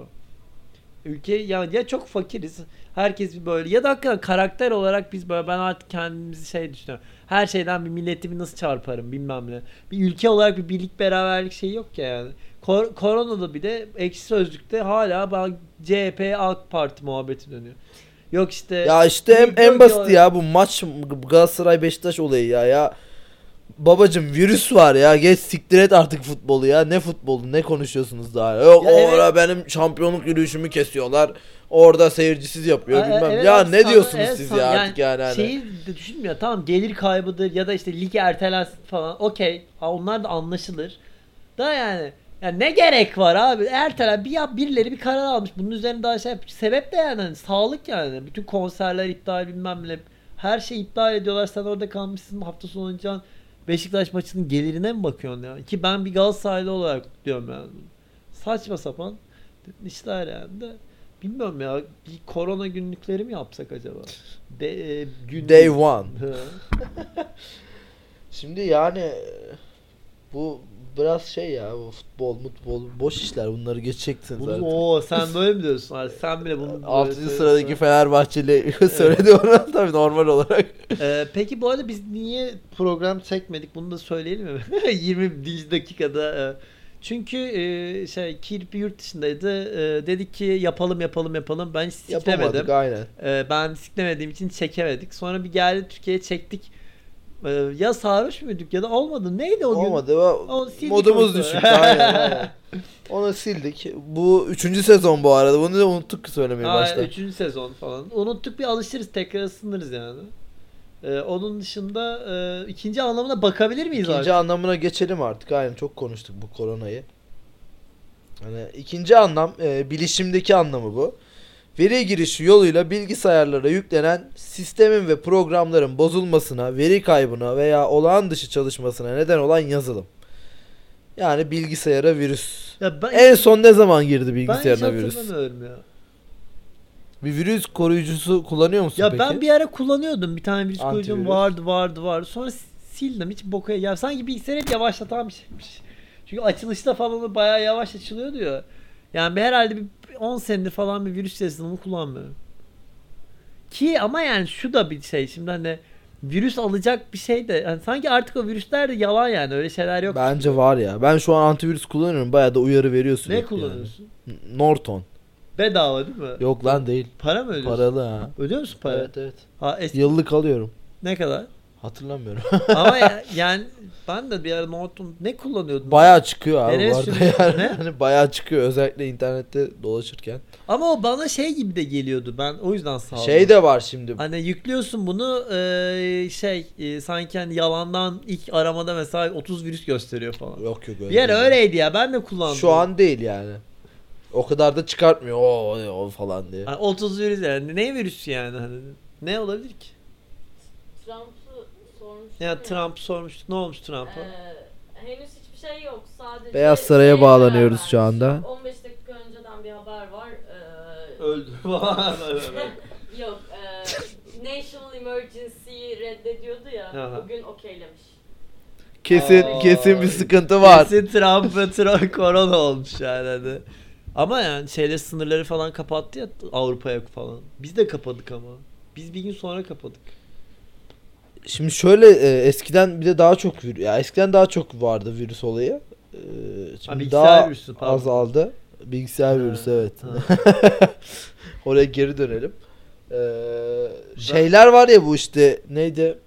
Ülke ya, ya çok fakiriz herkes bir böyle ya da hakikaten karakter olarak biz böyle ben artık kendimizi şey düşünüyorum. Her şeyden bir milletimi nasıl çarparım bilmem ne. Bir ülke olarak bir birlik beraberlik şeyi yok ya yani. Kor- koronada bir de ekşi sözlükte hala ben CHP AK Parti muhabbeti dönüyor. Yok işte Ya işte en, en basit ya bu maç Galatasaray Beşiktaş olayı ya ya. Babacım virüs var ya geç siktir et artık futbolu ya ne futbolu ne konuşuyorsunuz daha yok Ya orada evet. benim şampiyonluk yürüyüşümü kesiyorlar orada seyircisiz yapıyor Ha, bilmem evet, ya evet, ne sana- diyorsunuz evet, siz sana- ya artık yani, hani. Şeyi de düşünmüyor tamam gelir kaybıdır ya da işte lig ertelensin falan okey onlar da anlaşılır. Da yani yani ne gerek var abi? Ertelen bir ya birileri bir karar almış. Bunun üzerine daha şey yapmış. Sebep de yani hani sağlık yani. Bütün konserler iptal bilmem ne. Her şey iptal ediyorlar. Sen orada kalmışsın hafta sonu oynayacaksın. Beşiktaş maçının gelirine mi bakıyorsun ya? Ki ben bir Galatasaraylı olarak diyorum yani. Saçma sapan işler yani de. Bilmiyorum ya. Bir korona günlükleri mi yapsak acaba? De, e, gün Day one. Şimdi yani bu biraz şey ya bu futbol mutbol boş işler bunları geçeceksin Bunu, zaten. oo, sen böyle mi diyorsun? Abi, sen bile bunu böyle 6. söylüyorsun. sıradaki Fenerbahçeli söyledi onu tabii normal olarak. Ee, peki bu arada biz niye program çekmedik bunu da söyleyelim mi? 20. dakikada. e, Çünkü e, şey Kirpi yurt dışındaydı. E, dedik ki yapalım yapalım yapalım. Ben siklemedim. Yapamadık aynen. E, ben siklemediğim için çekemedik. Sonra bir geldi Türkiye'ye çektik. E, ya sarhoş muyduk ya da olmadı. Neydi o gün? Olmadı. Onu sildik Modumuz düşüktü aynen, aynen. Onu sildik. Bu üçüncü sezon bu arada. Bunu da unuttuk söylemeyi Aa, başta. Üçüncü sezon falan. Unuttuk bir alışırız tekrar ısınırız yani. Ee, onun dışında e, ikinci anlamına bakabilir miyiz İkinci artık? anlamına geçelim artık. Aynen çok konuştuk bu koronayı. Hani ikinci anlam e, bilişimdeki anlamı bu. Veri girişi yoluyla bilgisayarlara yüklenen sistemin ve programların bozulmasına, veri kaybına veya olağan dışı çalışmasına neden olan yazılım. Yani bilgisayara virüs. Ya ben, En son ne zaman girdi ben hiç bilgisayarına virüs? hatırlamıyorum ya. Bir virüs koruyucusu kullanıyor musun Ya peki? ben bir ara kullanıyordum. Bir tane virüs Antivirüs. koyucum vardı vardı vardı. Sonra sildim. Hiç boka ya sanki bilgisayar hep yavaşlatan bir şeymiş. Çünkü açılışta falan bayağı yavaş açılıyordu ya. Yani herhalde bir 10 senedir falan bir virüs yazılımı kullanmıyorum. Ki ama yani şu da bir şey şimdi hani virüs alacak bir şey de hani sanki artık o virüsler de yalan yani öyle şeyler yok. Bence var ya. Ben şu an antivirüs kullanıyorum. Bayağı da uyarı veriyor sürekli. Ne yani. kullanıyorsun? N- Norton. Bedava değil mi? Yok lan değil. Para mı ödüyorsun? Paralı ha. Ödüyor musun para? Evet evet. Ha, eski- Yıllık alıyorum. ne kadar? Hatırlamıyorum. Ama ya- yani ben de bir ara Norton ne kullanıyordum? bayağı çıkıyor abi Nereye bu arada yani. Ne? Hani bayağı çıkıyor özellikle internette dolaşırken. Ama o bana şey gibi de geliyordu. Ben o yüzden sağ Şey de var şimdi. Hani yüklüyorsun bunu e, şey e, sanki hani yalandan ilk aramada mesela 30 virüs gösteriyor falan. Yok yok öyle. Bir ara değil. öyleydi ya ben de kullandım. Şu an değil yani. O kadar da çıkartmıyor o, o falan diye. Hani 30 virüs yani ne virüsü yani hani ne olabilir ki? Trump'ı sormuştum Ya Trump sormuştuk ne olmuş Trump'a? Ee, henüz hiçbir şey yok. Sadece Beyaz Saray'a şeye bağlanıyoruz şu anda. 15 dakika önceden bir haber var. Ee, Öldü. yok. E, National Emergency'yi reddediyordu ya. Aha. Bugün okeylemiş. Kesin Aa, kesin bir sıkıntı var. Kesin Trump'a Trump korona olmuş yani hani. Ama yani şeyler sınırları falan kapattı ya Avrupa'ya falan. Biz de kapadık ama. Biz bir gün sonra kapadık. Şimdi şöyle e, eskiden bir de daha çok vir- ya eskiden daha çok vardı virüs olayı. E, şimdi bilgisayar daha virüsü, pardon. azaldı. Bilgisayar Ha, virüsü evet. ha. Oraya geri dönelim. Ee, şeyler var ya bu işte neydi?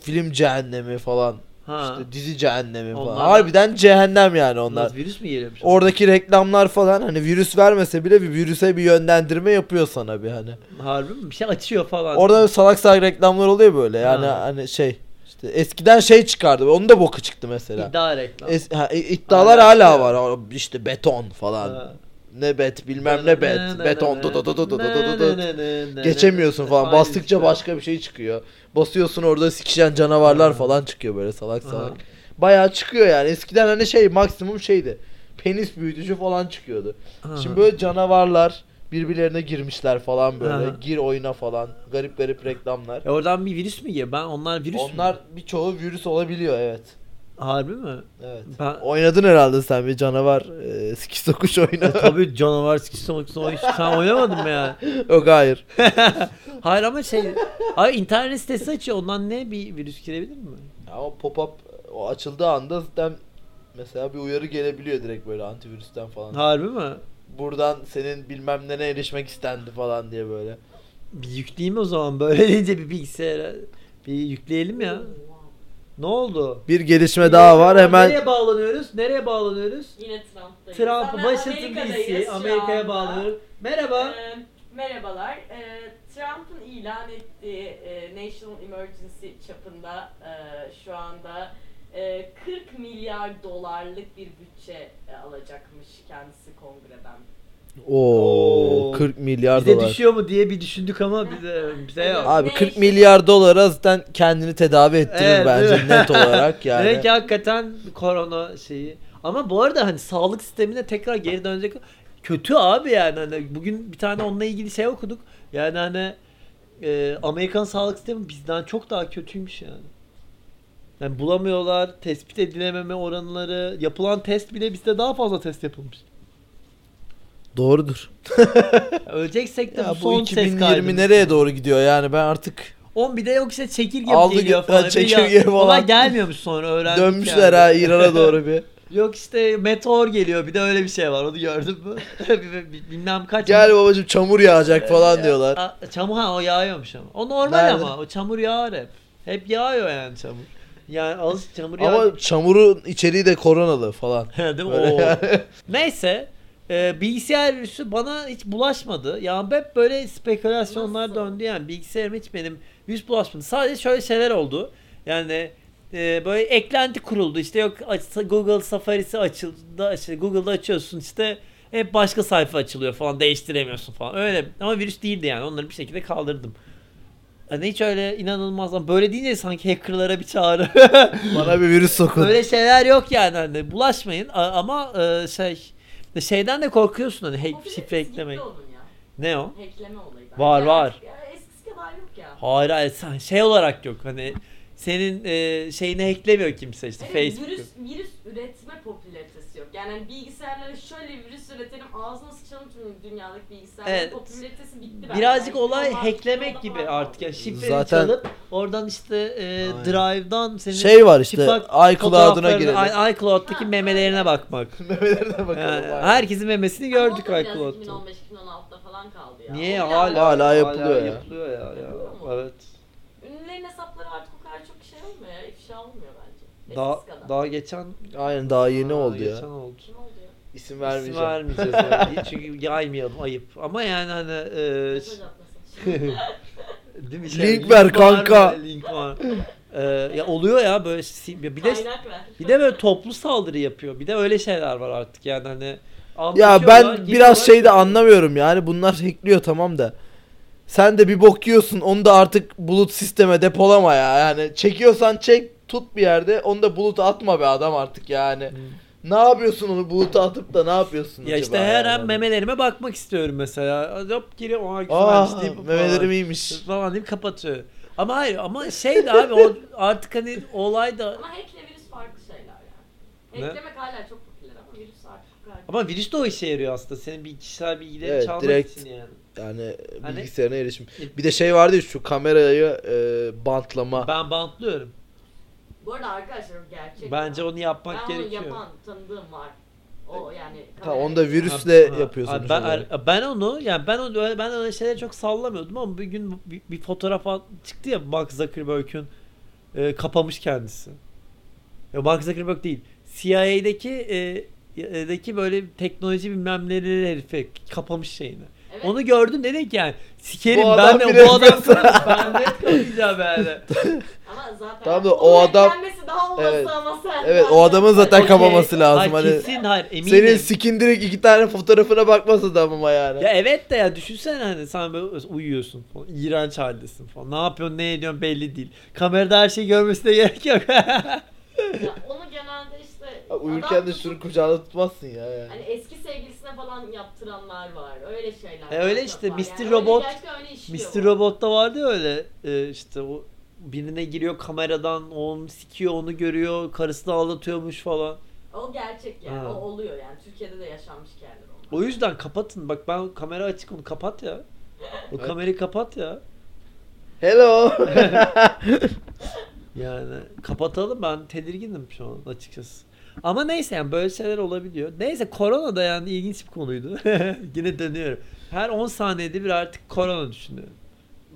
Film cehennemi falan. Ha. İşte dizi cehennemi falan. Onlar... Harbiden cehennem yani onlar. Biraz virüs mü yiyelim? Oradaki reklamlar falan hani virüs vermese bile bir virüse bir yönlendirme yapıyor sana bir hani. Harbi mi? Bir şey açıyor falan. Orada salak salak reklamlar oluyor böyle yani ha. hani şey işte eskiden şey çıkardı. Onun da boku çıktı mesela. İddia reklam. Es, ha, iddialar hala, hala var. Ya. İşte beton falan. Ha. Ne bet bilmem ne bet. Beton. Geçemiyorsun falan. Bastıkça başka bir şey çıkıyor. Basıyorsun orada sikişen canavarlar Ha. falan çıkıyor böyle salak salak. Bayağı çıkıyor yani. Eskiden hani şey maksimum şeydi. Penis büyütücü falan çıkıyordu. Şimdi böyle canavarlar birbirlerine girmişler falan böyle. Aha. Gir oyuna falan. Garip garip reklamlar. E oradan bir virüs mü geliyor? Ben onlar virüs mü? Onlar birçoğu virüs olabiliyor evet. Harbi mi? Evet. Ben Oynadın herhalde sen bir canavar e, sikiş sokuş oyunu. E, tabii canavar sikisi oyunu sen oynamadın mı yani? Yok hayır. Hayır ama şey Hayır internet sitesi açıyor ondan ne bir virüs girebilir mi? Ama pop-up o açıldığı anda zaten mesela bir uyarı gelebiliyor direkt böyle antivirüsten falan. Harbi mi? Buradan senin bilmem ne erişmek istendi falan diye böyle. Bir yükleyeyim o zaman böyle deyince bir bilgisayara bir yükleyelim ya. Ne oldu? Bir gelişme daha var hemen Nereye bağlanıyoruz? Nereye bağlanıyoruz? Yine Trump'tayız. Trump, Ama Washington DC, şu Amerika'ya anda. bağlanıyoruz. Merhaba. Ee, merhabalar. Ee, Trump'ın ilan ettiği e, National Emergency çapında e, şu anda e, 40 milyar dolarlık bir bütçe e, alacakmış kendisi kongreden. O Oo. 40 milyar Bize dolar. düşüyor mu diye bir düşündük ama bize bize yok. Abi Ne 40 işin- milyar dolara zaten kendini tedavi ettirir Evet, bence mi? net olarak yani. Demek ki hakikaten korona şeyi. Ama bu arada hani sağlık sistemine tekrar geri dönecek. Kötü abi yani hani bugün bir tane onunla ilgili şey okuduk. Yani hani e, Amerikan sağlık sistemi bizden çok daha kötüymüş yani. Yani bulamıyorlar, tespit edilememe oranları, yapılan test bile bizde daha fazla test yapılmış. Doğrudur. Öleceksek de Ya bu son ses 2020 kaydımız. nereye doğru gidiyor yani ben artık 10 bir de yok işte çekirge Aldı geliyor falan. ha, çekirge ya- falan. Ama gelmiyormuş sonra öğrendik dönmüşler yani. ha İran'a doğru bir. Yok işte meteor geliyor bir de öyle bir şey var onu gördün mü? Bilmem kaç. Gel babacım çamur yağacak falan diyorlar. A- Çamur ha o yağıyormuş ama. O normal Nerede? ama o çamur yağar hep. Hep yağıyor yani çamur. Yani az çamur yağıyor. Ama çamurun içeriği de koronalı falan. Değil mi? Yani. Neyse. E, bilgisayar virüsü bana hiç bulaşmadı. Yani hep böyle spekülasyonlar Nasıl? döndü yani. Bilgisayarım hiç benim virüs bulaşmadı. Sadece şöyle şeyler oldu. Yani e, böyle eklenti kuruldu. İşte yok Google Safari'si açıldı. işte Google'da açıyorsun işte hep başka sayfa açılıyor falan değiştiremiyorsun falan. Öyle ama virüs değildi yani. Onları bir şekilde kaldırdım. Hani hiç öyle inanılmaz ama böyle deyince sanki hackerlara bir çağrı. Bana bir virüs sokun. Öyle şeyler yok yani hani bulaşmayın ama e, şey şeyden de korkuyorsun hani Popülaritesi şifre eklemek. Ne o? Hackleme olayı. bence. Var, var. Artık ya eskisi kadar yok ya. Hayır hayır sen şey olarak yok hani senin e, şeyini hacklemiyor kimse işte Evet, Facebook. virüs, virüs üretme popülaritesi. Yani hani bilgisayarlara şöyle virüs üretelim ağzına sıçalım tüm dünyadaki bilgisayarların Evet. popülaritesi bitti bence. Birazcık Yani olay onlar hacklemek gibi artık ya kaldı. şifreni Zaten- çalıp oradan işte e, Aynen. drive'dan senin Şey var işte iCloud'una girelim. iCloud'daki Ha, memelerine evet. bakmak. Memelerine bakalım. Yani aynen. herkesin memesini gördük Ama iCloud'da. 2015-2016'da falan kaldı ya. Niye hala biraz- Hala yapılıyor ya. Yapılıyor ya, ya. Evet. Ünlülerin hesapları artık o kadar çok şey olmuyor ya. ifşa olmuyor bence. Daha daha geçen Aynen daha yeni Aa, oldu ya. Geçen oldu. İsim İsim vermeyeceğim. vermeyeceğiz yani. Çünkü yaymayalım ayıp. Ama yani hani e, değil mi? Şey, Link ver var kanka. mı? Link var. E, ya oluyor ya böyle bir de ver. bir de böyle toplu saldırı yapıyor. Bir de öyle şeyler var artık yani hani Ya ben biraz şeyde anlamıyorum yani bunlar hackliyor tamam da. Sen de bir bok yiyorsun onu da artık bulut sisteme depolama ya. Yani çekiyorsan çek tut bir yerde onu da buluta atma be adam artık yani. Hmm. Ne yapıyorsun onu buluta atıp da ne yapıyorsun Ya işte acaba her yani? an memelerime bakmak istiyorum mesela. Hop giriyor o Aa güzelmiş deyip memelerim iyiymiş. falan deyip kapatıyor. Ama hayır ama şey de abi o artık hani olay da Ama hackle virüs farklı şeyler yani. Ne? Hacklemek hala çok popüler ama virüs artık ama virüs de o işe yarıyor aslında. Senin bir kişisel bilgilerini Evet, çalmak direkt- için yani. Yani Hani- bilgisayarına erişim. Bir de şey vardı ya şu kamerayı e, bantlama. Ben bantlıyorum. Bu arada arkadaşlar gerçek. Bence onu yapmak ben gerekiyor. onu yapan tanıdığım var. O yani. Ha, onu da virüsle Ha, yapıyorsun. ha, ben, ben onu yani ben onu ben öyle şeyleri çok sallamıyordum ama bir gün bir, bir fotoğraf çıktı ya Mark Zuckerberg'ün e, kapamış kendisi. Ya Mark Zuckerberg değil. CIA'deki e, deki böyle teknoloji bilmem neleri herife kapamış şeyini. Evet. Onu gördüm dedik yani. Sikerim Bu ben adam de bu adam ben net kapayacağım yani. Ama zaten Tamam da onun o adam- eklenmesi daha olası Evet. ama sen. Evet o adamın zaten Okey. kapaması lazım. Hayır, Hani kesin hayır eminim. senin sikin direkt iki tane fotoğrafına bakması da ama yani. Ya evet de ya düşünsene hani sen böyle uyuyorsun falan. İğrenç haldesin falan. Ne yapıyorsun ne ediyorsun belli değil. Kamerada her şeyi görmesine gerek yok. Ya onu genelde Uyurken de şunu kucağına tutmazsın ya yani. Hani eski sevgilisine falan yaptıranlar var. Öyle şeyler. E öyle işte, Yani Mr. öyle Robot- öyle Mr. Robot'ta vardı ya öyle e, işte o birine giriyor kameradan onu sikiyor onu görüyor karısını aldatıyormuş falan. O gerçek yani. Ha. O oluyor yani. Türkiye'de de yaşanmış hikayeler onlar. O yüzden kapatın bak ben kamera açık onu kapat ya. O Evet. kamerayı kapat ya. Hello. Yani kapatalım ben tedirginim şu an açıkçası. Ama neyse yani böyle şeyler olabiliyor. Neyse korona da yani ilginç bir konuydu. Yine dönüyorum. Her 10 saniyede bir artık korona düşünüyorum.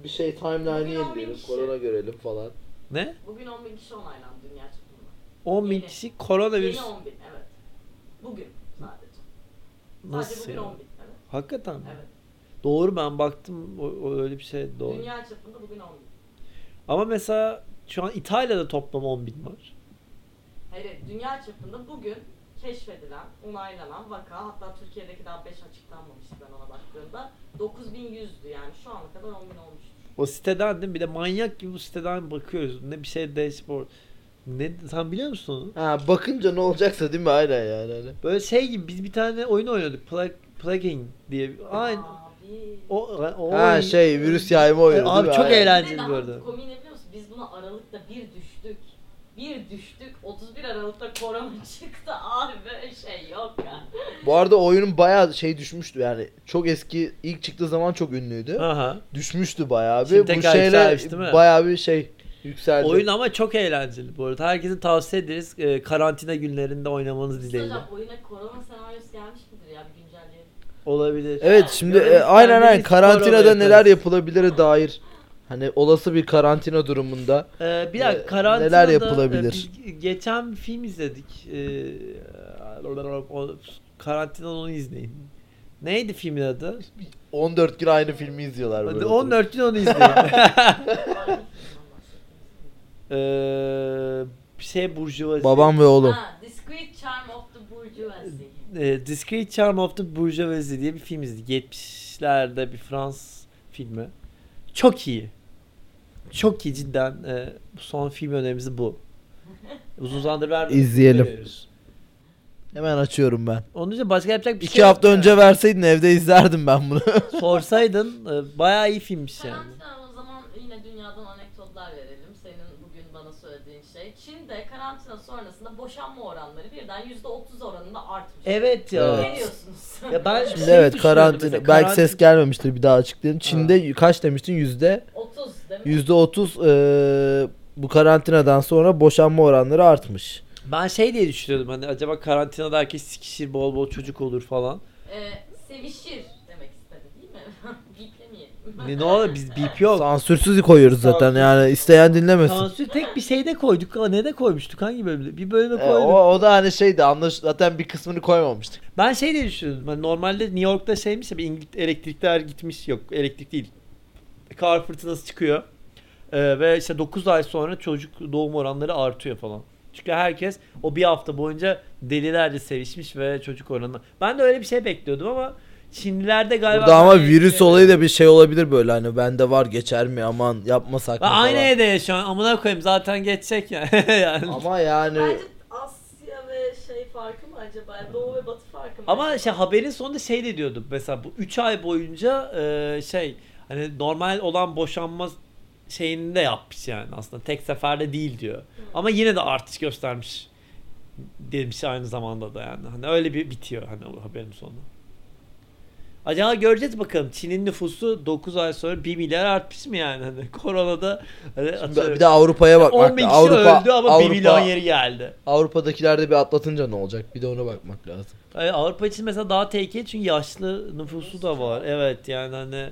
bir şey bin yenileyelim. Korona görelim falan. Ne? Bugün 10 bin kişi onaylandı dünya çapında. 10 bin Yeni. kişi koronavirüs. Yeni 10 bin evet. Bugün sadece. Sadece Nasıl bugün ya? 10 bin evet. Hakikaten mi? Evet. Doğru ben baktım o, o öyle bir şey doğru. Dünya çapında bugün 10 bin. Ama mesela şu an İtalya'da toplam 10 bin var. Hayır, dünya çapında bugün keşfedilen, onaylanan vaka hatta Türkiye'deki daha 5 açıklanmamıştı ben ona baktığımda 9100'dü yani şu ana kadar 10 bin olmuştur. O siteden değil mi? Bir de manyak gibi bu siteden bakıyoruz. Ne bir şey dashboard. Ne sen biliyor musun onu? Ha bakınca ne olacaksa değil mi? Aynen yani. Hani. Böyle şey gibi biz bir tane oyun oynadık. Plug, plugin diye. Aynı. Abi. O, o Ha oyun- şey virüs yayma oyunu Abi çok Aynen. eğlenceli bu arada. Komiği ne biliyor musun? Biz buna Aralık'ta bir düştük. Bir düştük. 31 Aralık'ta korona çıktı. Abi böyle şey yok ya. Bu arada oyunun bayağı şey düşmüştü yani. Çok eski ilk çıktığı zaman çok ünlüydü. Aha. Düşmüştü bayağı Şimdi bir. Bu tekrar şeyle yükselmiş değil mi? bayağı bir şey yükseldi. Oyun ama çok eğlenceli bu arada. Herkese tavsiye ederiz. Ee, karantina günlerinde oynamanız dileğiyle. Hocam oyuna korona senaryosu gelmiş midir ya bir güncelleyelim. Olabilir. Evet şimdi e, aynen aynen kendimiz karantinada korona neler yaparız. yapılabilir dair hani olası bir karantina durumunda Ee, bir dakika karantinada neler yapılabilir? e, biz geçen bir film izledik. Ee, karantinada onu izleyin. Neydi filmin adı? 14 gün aynı filmi izliyorlar böyle. 14 gün onu izleyin. Ee, şey burjuvazi. Babam ve oğlum. Ha, Discreet Charm of the Bourgeoisie. Ee, Discreet Charm of the Bourgeoisie diye bir film izledik. 70'lerde bir Fransız filmi. Çok iyi. Çok iyi cidden. Bu son film önerimiz bu. Uzun zamandır vermedik. İzleyelim. Veriyoruz. Hemen açıyorum ben. Onun için başka yapacak bir İki şey yok hafta yani. önce verseydin evde izlerdim ben bunu. Sorsaydın e, bayağı iyi filmmiş yani. Karantina o zaman yine dünyadan anekdotlar verelim. Senin bugün bana söylediğin şey. Çin'de karantina sonrasında boşanma oranları birden %30 oranında artmış. Evet ya. Ne diyorsunuz? Ya ben Şimdi şey evet karantina mesela, belki ses gelmemiştir bir daha açıklayayım. Çin'de kaç demiştin yüzde 30 değil mi? yüzde otuz eee, bu karantinadan sonra boşanma oranları artmış. Ben şey diye düşünüyordum hani acaba karantinada herkes sikişir bol bol çocuk olur falan. Ee, sevişir demek istedi değil mi? Biplemeyelim. Ne, ne olur biz bip yok. Sansürsüz koyuyoruz zaten yani isteyen dinlemesin. Sansür tek bir şeyde koyduk ama ne de koymuştuk hangi bölümde? Bir bölüme E, koyduk. o, o da hani şeydi anlaş zaten bir kısmını koymamıştık. Ben şey diye düşünüyordum. Hani normalde New York'ta şeymiş ya bir İngiliz elektrikler gitmiş yok elektrik değil. Kar fırtınası çıkıyor. Ee, ve işte 9 ay sonra çocuk doğum oranları artıyor falan. Çünkü herkes o bir hafta boyunca delilerce sevişmiş ve çocuk oranı. Ben de öyle bir şey bekliyordum ama Çinlilerde galiba... Burada ama virüs şey- olayı da bir şey olabilir böyle hani bende var geçer mi aman yapmasak mı Ben aynı falan. evde yaşıyorum. Amına koyayım zaten geçecek yani. yani. Ama yani Bence Asya ve şey farkı mı acaba? Doğu ve batı farkı mı? Ama acaba? şey haberin sonunda şey de diyordum. Mesela bu 3 ay boyunca e, şey hani normal olan boşanma şeyini de yapmış yani aslında. Tek seferde değil diyor. Ama yine de artış göstermiş demiş aynı zamanda da yani. Hani öyle bir bitiyor hani o haberin sonu. Acaba göreceğiz bakalım. Çin'in nüfusu 9 ay sonra 1 milyar artmış mı yani? Hani koronada hani atıyorum, bir de Avrupa'ya bakmak 10 bin lazım. kişi Avrupa, öldü ama 1 milyon Avrupa, yeri geldi. Avrupa'dakiler de bir atlatınca ne olacak? Bir de ona bakmak lazım. Yani Avrupa için mesela daha tehlikeli çünkü yaşlı nüfusu da var. Evet yani hani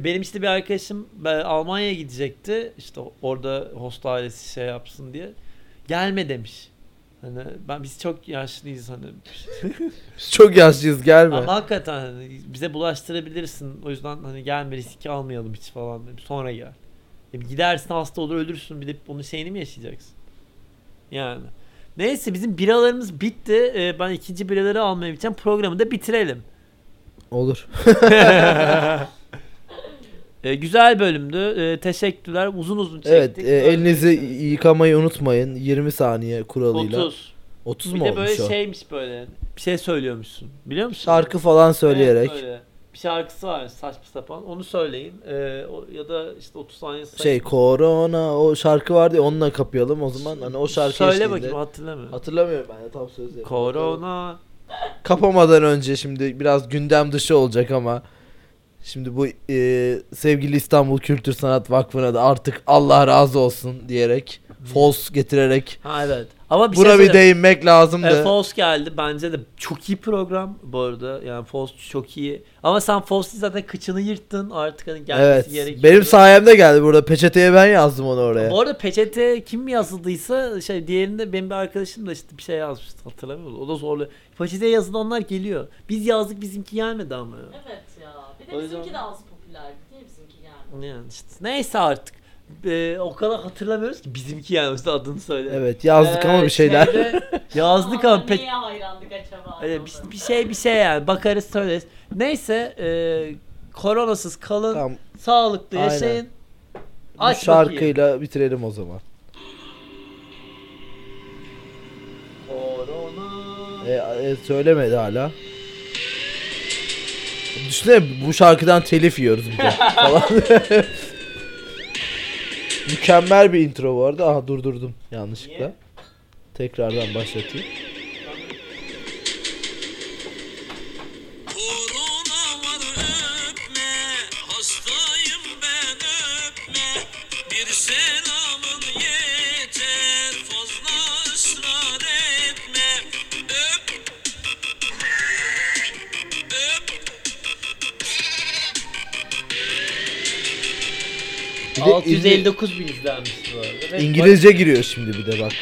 e benim işte bir arkadaşım Almanya'ya gidecekti. İşte orada host ailesi şey yapsın diye. Gelme demiş. Hani ben biz çok yaşlıyız hani. Biz çok yaşlıyız gelme. Ama hakikaten hani bize bulaştırabilirsin. O yüzden hani gelme riski almayalım hiç falan. Sonra gel. E, gidersin hasta olur ölürsün bir de onun şeyini mi yaşayacaksın? Yani. Neyse bizim biralarımız bitti. E, ben ikinci biraları almaya gideceğim. Programı da bitirelim. Olur. E, güzel bölümdü. E, teşekkürler. Uzun uzun çektik. Evet e, elinizi yıkamayı unutmayın. 20 saniye kuralıyla. 30. 30 Bir mu de olmuş böyle o? şeymiş böyle. Bir şey söylüyormuşsun. Biliyor musun? Şarkı falan söyleyerek. Evet, böyle. Bir şarkısı var saçma sapan. Onu söyleyin. Ee, o, ya da işte 30 saniye sayın. Şey korona o şarkı vardı ya onunla kapayalım o zaman hani o şarkı Söyle eşliğinde- bakayım hatırlamıyorum. Hatırlamıyorum ben de tam sözleri. Korona. Kapamadan önce şimdi biraz gündem dışı olacak ama şimdi bu e, sevgili İstanbul Kültür Sanat Vakfı'na da artık Allah razı olsun diyerek false getirerek Ha evet. Ama bir buna şey bir değinmek lazımdı. E, False geldi. Bence de çok iyi program bu arada. Yani False çok iyi. Ama sen False'yi zaten kıçını yırttın. Artık hani gelmesi evet. gerekiyor. Benim sayemde geldi burada. Peçeteye ben yazdım onu oraya. Bu arada peçete kim yazıldıysa şey diğerinde benim bir arkadaşım da işte bir şey yazmıştı hatırlamıyorum. O da zorlu. Peçeteye yazılanlar geliyor. Biz yazdık bizimki gelmedi ama. Evet Bir O de yüzden- bizimki de az popüler değil bizimki yani. Yani işte neyse artık. Ee, o kadar hatırlamıyoruz ki bizimki yani işte adını söyle. Evet yazdık ama Ee, bir şeyler. şeyde yazdık ama pe- Neye hayrandık acaba? Ee, bir, bir şey bir şey yani bakarız söyleriz. Neyse e, koronasız kalın, tamam. sağlıklı Aynen. yaşayın. Bu Aç bakayım. şarkıyla bitirelim o zaman. Korona. E, e, söylemedi hala. Düşünsene bu şarkıdan telif yiyoruz bir de falan. Mükemmel bir intro arada. Aha durdurdum yanlışlıkla. Niye? Tekrardan başlatayım. Bir de İngiliz- 659 bin izlenmiş bu arada. Ve- İngilizce giriyor şimdi bir de bak.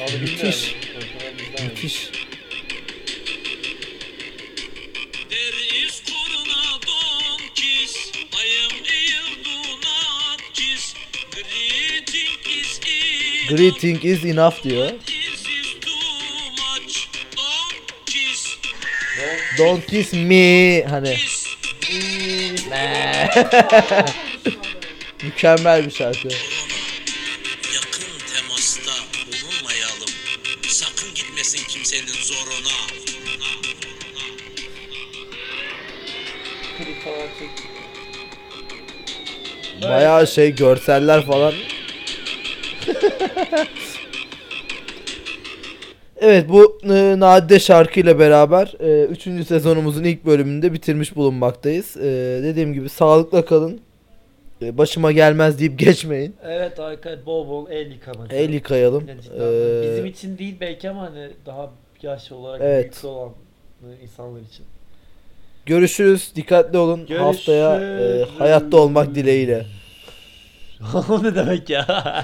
Abi Müthiş. bilmiyorum. Müthiş. there is corona, don't kiss. I am ill, do not kiss. Greeting is enough. Greeting is enough diyor. This is too much, don't kiss. Don't kiss me hani Kiss. mükemmel bir şarkı. Yakın temasta bulunmayalım. Sakın gitmesin kimsenin zoruna. Bayağı şey görseller falan. evet bu e, nadide şarkıyla beraber 3. sezonumuzun ilk bölümünde bitirmiş bulunmaktayız. E, dediğim gibi sağlıkla kalın. E, başıma gelmez deyip geçmeyin. Evet arkadaşlar bol bol el yıkamak. El yıkayalım. Yani cidden E, Bizim için değil belki ama hani daha yaş olarak Evet. büyük olan e, insanlar için. görüşürüz. Dikkatli olun. Haftaya e, Görüşürüz. hayatta olmak dileğiyle. o ne demek ya?